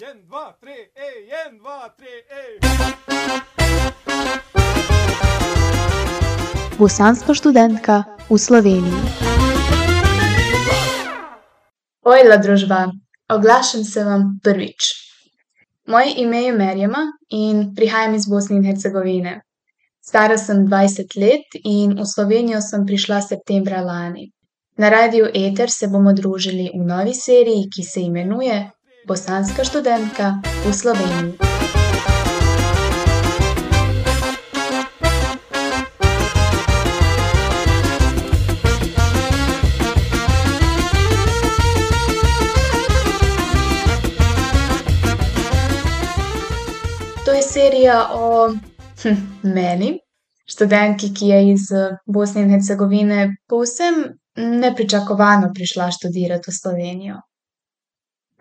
En, dva, tri, ej, en, dva, tri, ej. Bosanska študentka v Sloveniji. Ojla družba, oglašam se vam prvič. Moje ime je Merjema in prihajam iz Bosne in Hercegovine. Stara sem dvajset let in v Slovenijo sem prišla septembra lani. Na radiu Eter se bomo družili v novi seriji, ki se imenuje Bosanska študentka v Sloveniji. To je serija o, meni, študentki, ki je iz, Bosne in Hercegovine povsem nepričakovano prišla študirat v Slovenijo.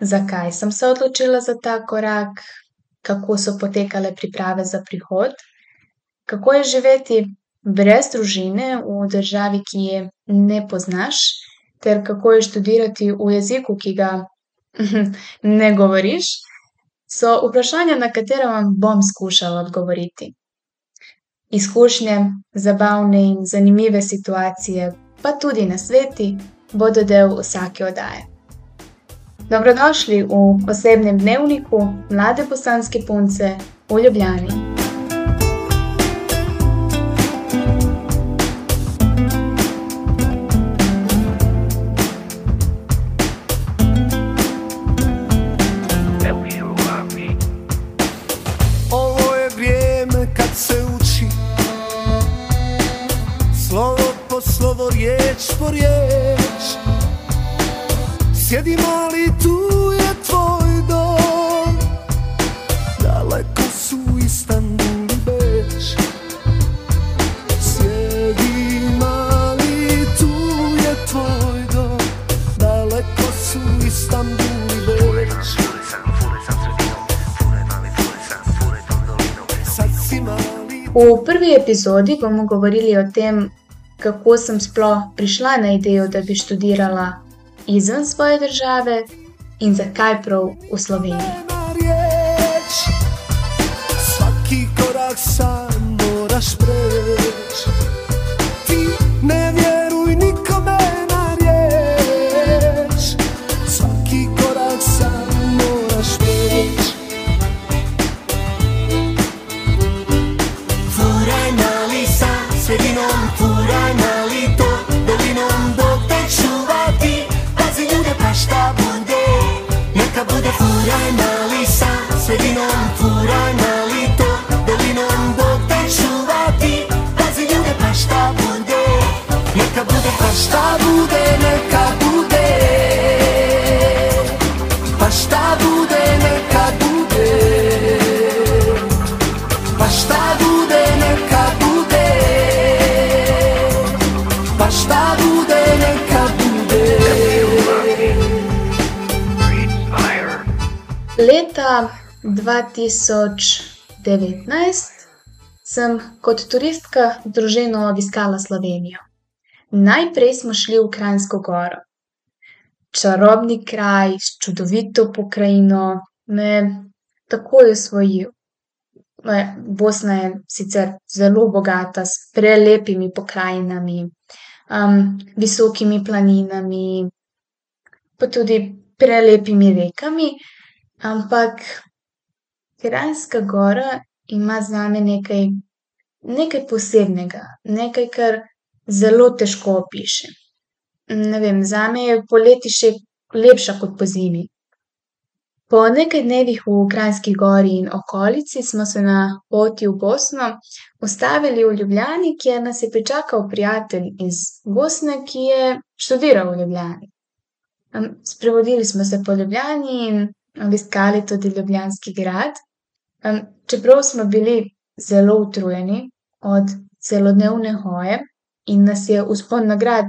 Zakaj sem se odločila za ta korak? Kako so potekale priprave za prihod? Kako je živeti brez družine v državi, ki je ne poznaš? Ter kako je študirati v jeziku, ki ga, ne govoriš? So vprašanja, na katera vam bom skušala odgovoriti. Izkušnje, zabavne in zanimive situacije, pa tudi nasveti bodo del vsake oddaje. Dobrodošli v osebnem dnevniku mlade bosanske punce v Ljubljani. V prvi epizodi bomo govorili o tem, kako sem sploh prišla na idejo, da bi študirala izven svoje države in zakaj prav v Sloveniji. Svaki korak sam moraš preć šta bude. Neka bude pa šta bude, neka bude. Pa šta bude, neka bude. Pa šta bude, neka bude. Pa šta bude, neka bude. Leta dva tisoč devetnajst sem kot turistka z družino obiskala Slovenijo. Najprej smo šli v Kranjsko Goro. Čarobni kraj s čudovito pokrajino me takoj osvojil. Bosna je sicer zelo bogata s prelepimi pokrajinami, visokimi planinami, pa tudi prelepimi rekami, ampak Kranjska Gora ima zame nekaj, nekaj posebnega, nekaj, kar zelo težko opišem. Ne vem, zame je poleti še lepša kot pozimi. Po nekaj dnevih v Kranjski Gori in okolici smo se na poti v Bosno ustavili v Ljubljani, kjer nas je pričakal prijatelj iz Bosne, ki je študiral v Ljubljani. sprehodili smo se po Ljubljani in obiskali tudi ljubljanski grad. Čeprav smo bili zelo utrujeni od celodnevne hoje in nas je vzpon na grad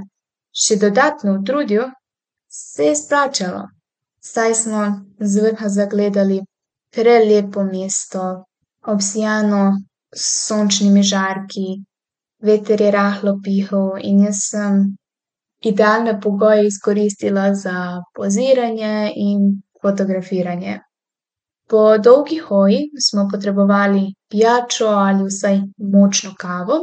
še dodatno utrudil, se je splačalo, saj smo z vrha zagledali prelepo mesto, obsijano s sončnimi žarki, veter je rahlo pihal in jaz sem idealne pogoje izkoristila za poziranje in fotografiranje. Po dolgi hoji smo potrebovali pijačo ali vsaj močno kavo,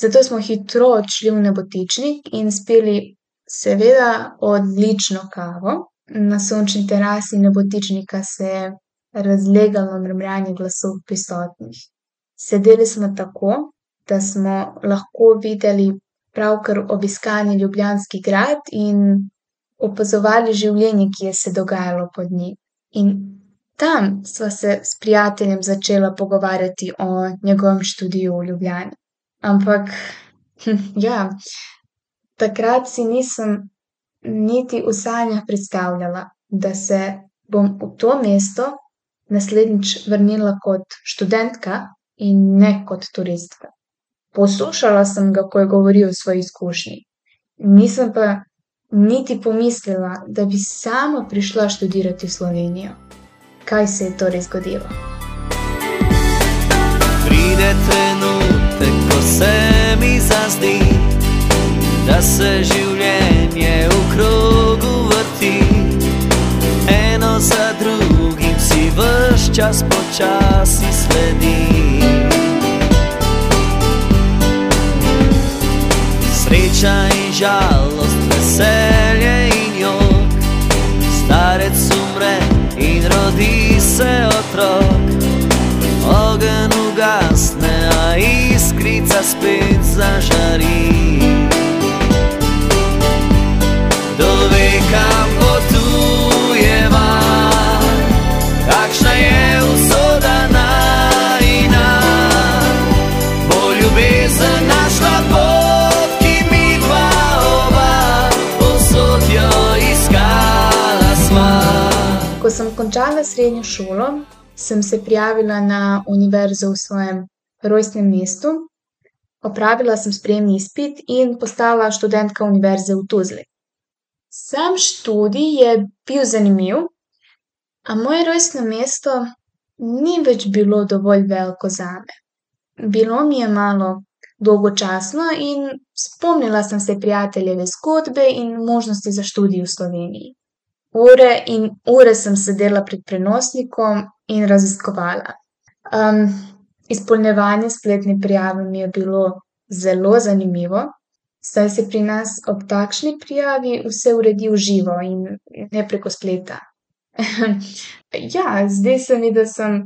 zato smo hitro odšli v nebotičnik in spili seveda odlično kavo. Na sončni terasi nebotičnika se je razlegalo mrmranje glasov prisotnih. Sedeli smo tako, da smo lahko videli pravkar obiskani Ljubljanski grad in opazovali življenje, ki je se dogajalo pod njim. In tam sva se s prijateljem začela pogovarjati o njegovem študiju v Ljubljani. Ampak, ja, takrat si nisem niti v sanjah predstavljala, da se bom v to mesto naslednjič vrnila kot študentka in ne kot turistka. Poslušala sem ga, ko je govoril o svoji izkušnji. Nisem pa niti pomislila, da bi sama prišla študirati v Slovenijo. Kaj se je torej zgodilo? Pride trenutek, ko se mi zazdi, da se življenje v krogu vrti. Eno za drugim si vrš čas počasi sledi. Iskrica spet zažari. Kdo ve, kam potujeva, kakšna je usoda najina. Bo ljubezen našla pot. Ko sem končala srednjo šolo, sem se prijavila na univerzo v svojem rojstnem mestu. Opravila sem sprejemni izpit in postala študentka univerze v Tuzli. Sam študij je bil zanimiv, a moje rojstno mesto ni več bilo dovolj veliko zame. Bilo mi je malo dolgočasno in spomnila sem se prijateljeve zgodbe in možnosti za študij v Sloveniji. Ure in ure sem sedela pred prenosnikom in raziskovala. Izpolnjevanje spletne prijave mi je bilo zelo zanimivo, saj se pri nas ob takšni prijavi vse uredi v živo in ne preko spleta. ja, zdi se mi, da sem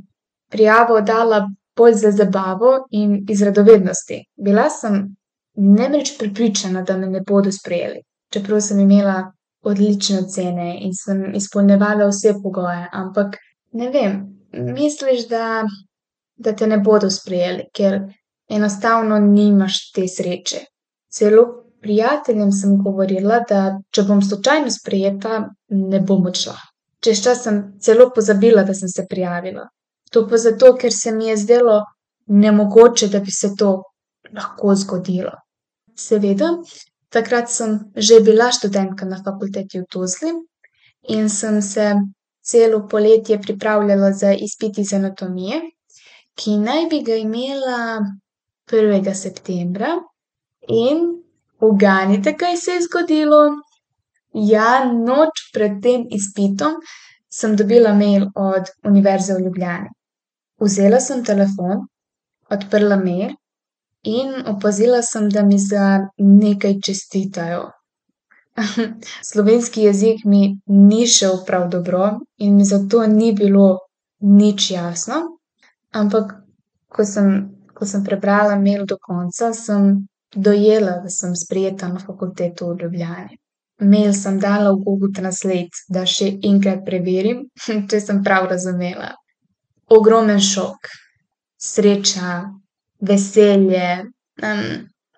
prijavo dala bolj za zabavo in iz radovednosti. Bila sem namreč prepričana, da me ne bodo sprejeli, čeprav sem imela odlične ocene in sem izpolnjevala vse pogoje, ampak ne vem, misliš, da, da te ne bodo sprejeli, ker enostavno nimaš te sreče. Celo prijateljem sem govorila, da če bom slučajno sprejeta, ne bom odšla. Čez čas sem celo pozabila, da sem se prijavila. To pa zato, ker se mi je zdelo nemogoče, da bi se to lahko zgodilo. Seveda, takrat sem že bila študentka na fakulteti v Tuzli in sem se celo poletje pripravljala za izpit iz anatomije, ki naj bi ga imela prvega septembra. In uganite, kaj se je zgodilo? Ja, noč pred tem izpitom sem dobila mail od Univerze v Ljubljani. Vzela sem telefon, odprla mail in opazila sem, da mi za nekaj čestitajo. Slovenski jezik mi ni šel prav dobro in mi zato ni bilo nič jasno, ampak ko sem, ko sem prebrala mail do konca, sem dojela, da sem sprejeta na fakulteto v Ljubljani. Mail sem dala v Google Translate, da še enkrat preverim, če sem prav razumela. Ogromen šok, sreča, veselje,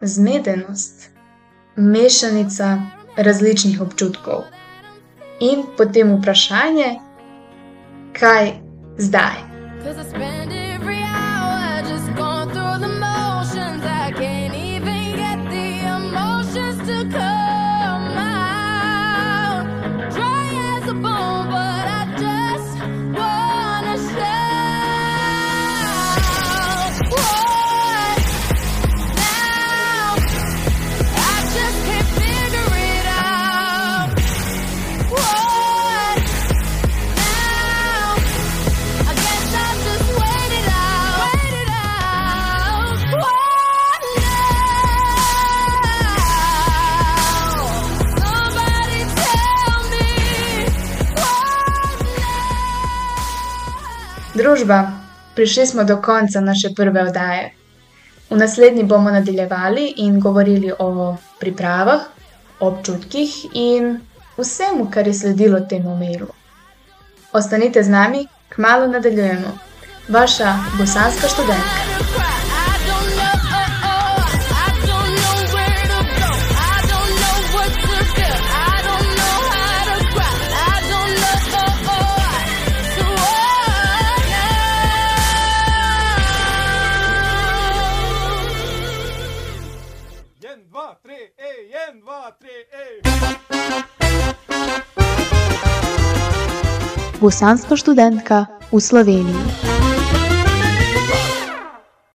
zmedenost, mešanica različnih občutkov. In potem vprašanje, kaj zdaj? Cause I spend every Družba, prišli smo do konca naše prve oddaje. V naslednji bomo nadaljevali in govorili o pripravah, občutkih in vsemu, kar je sledilo temu mailu. Ostanite z nami, kmalo nadaljujemo. Vaša bosanska študentka. Bosanska študentka v Sloveniji.